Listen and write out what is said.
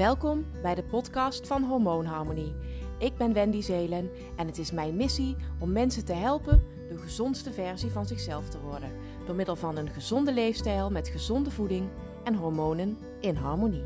Welkom bij de podcast van Hormoonharmonie. Ik ben Wendy Zelen en het is mijn missie om mensen te helpen de gezondste versie van zichzelf te worden. Door middel van een gezonde leefstijl met gezonde voeding en hormonen in harmonie.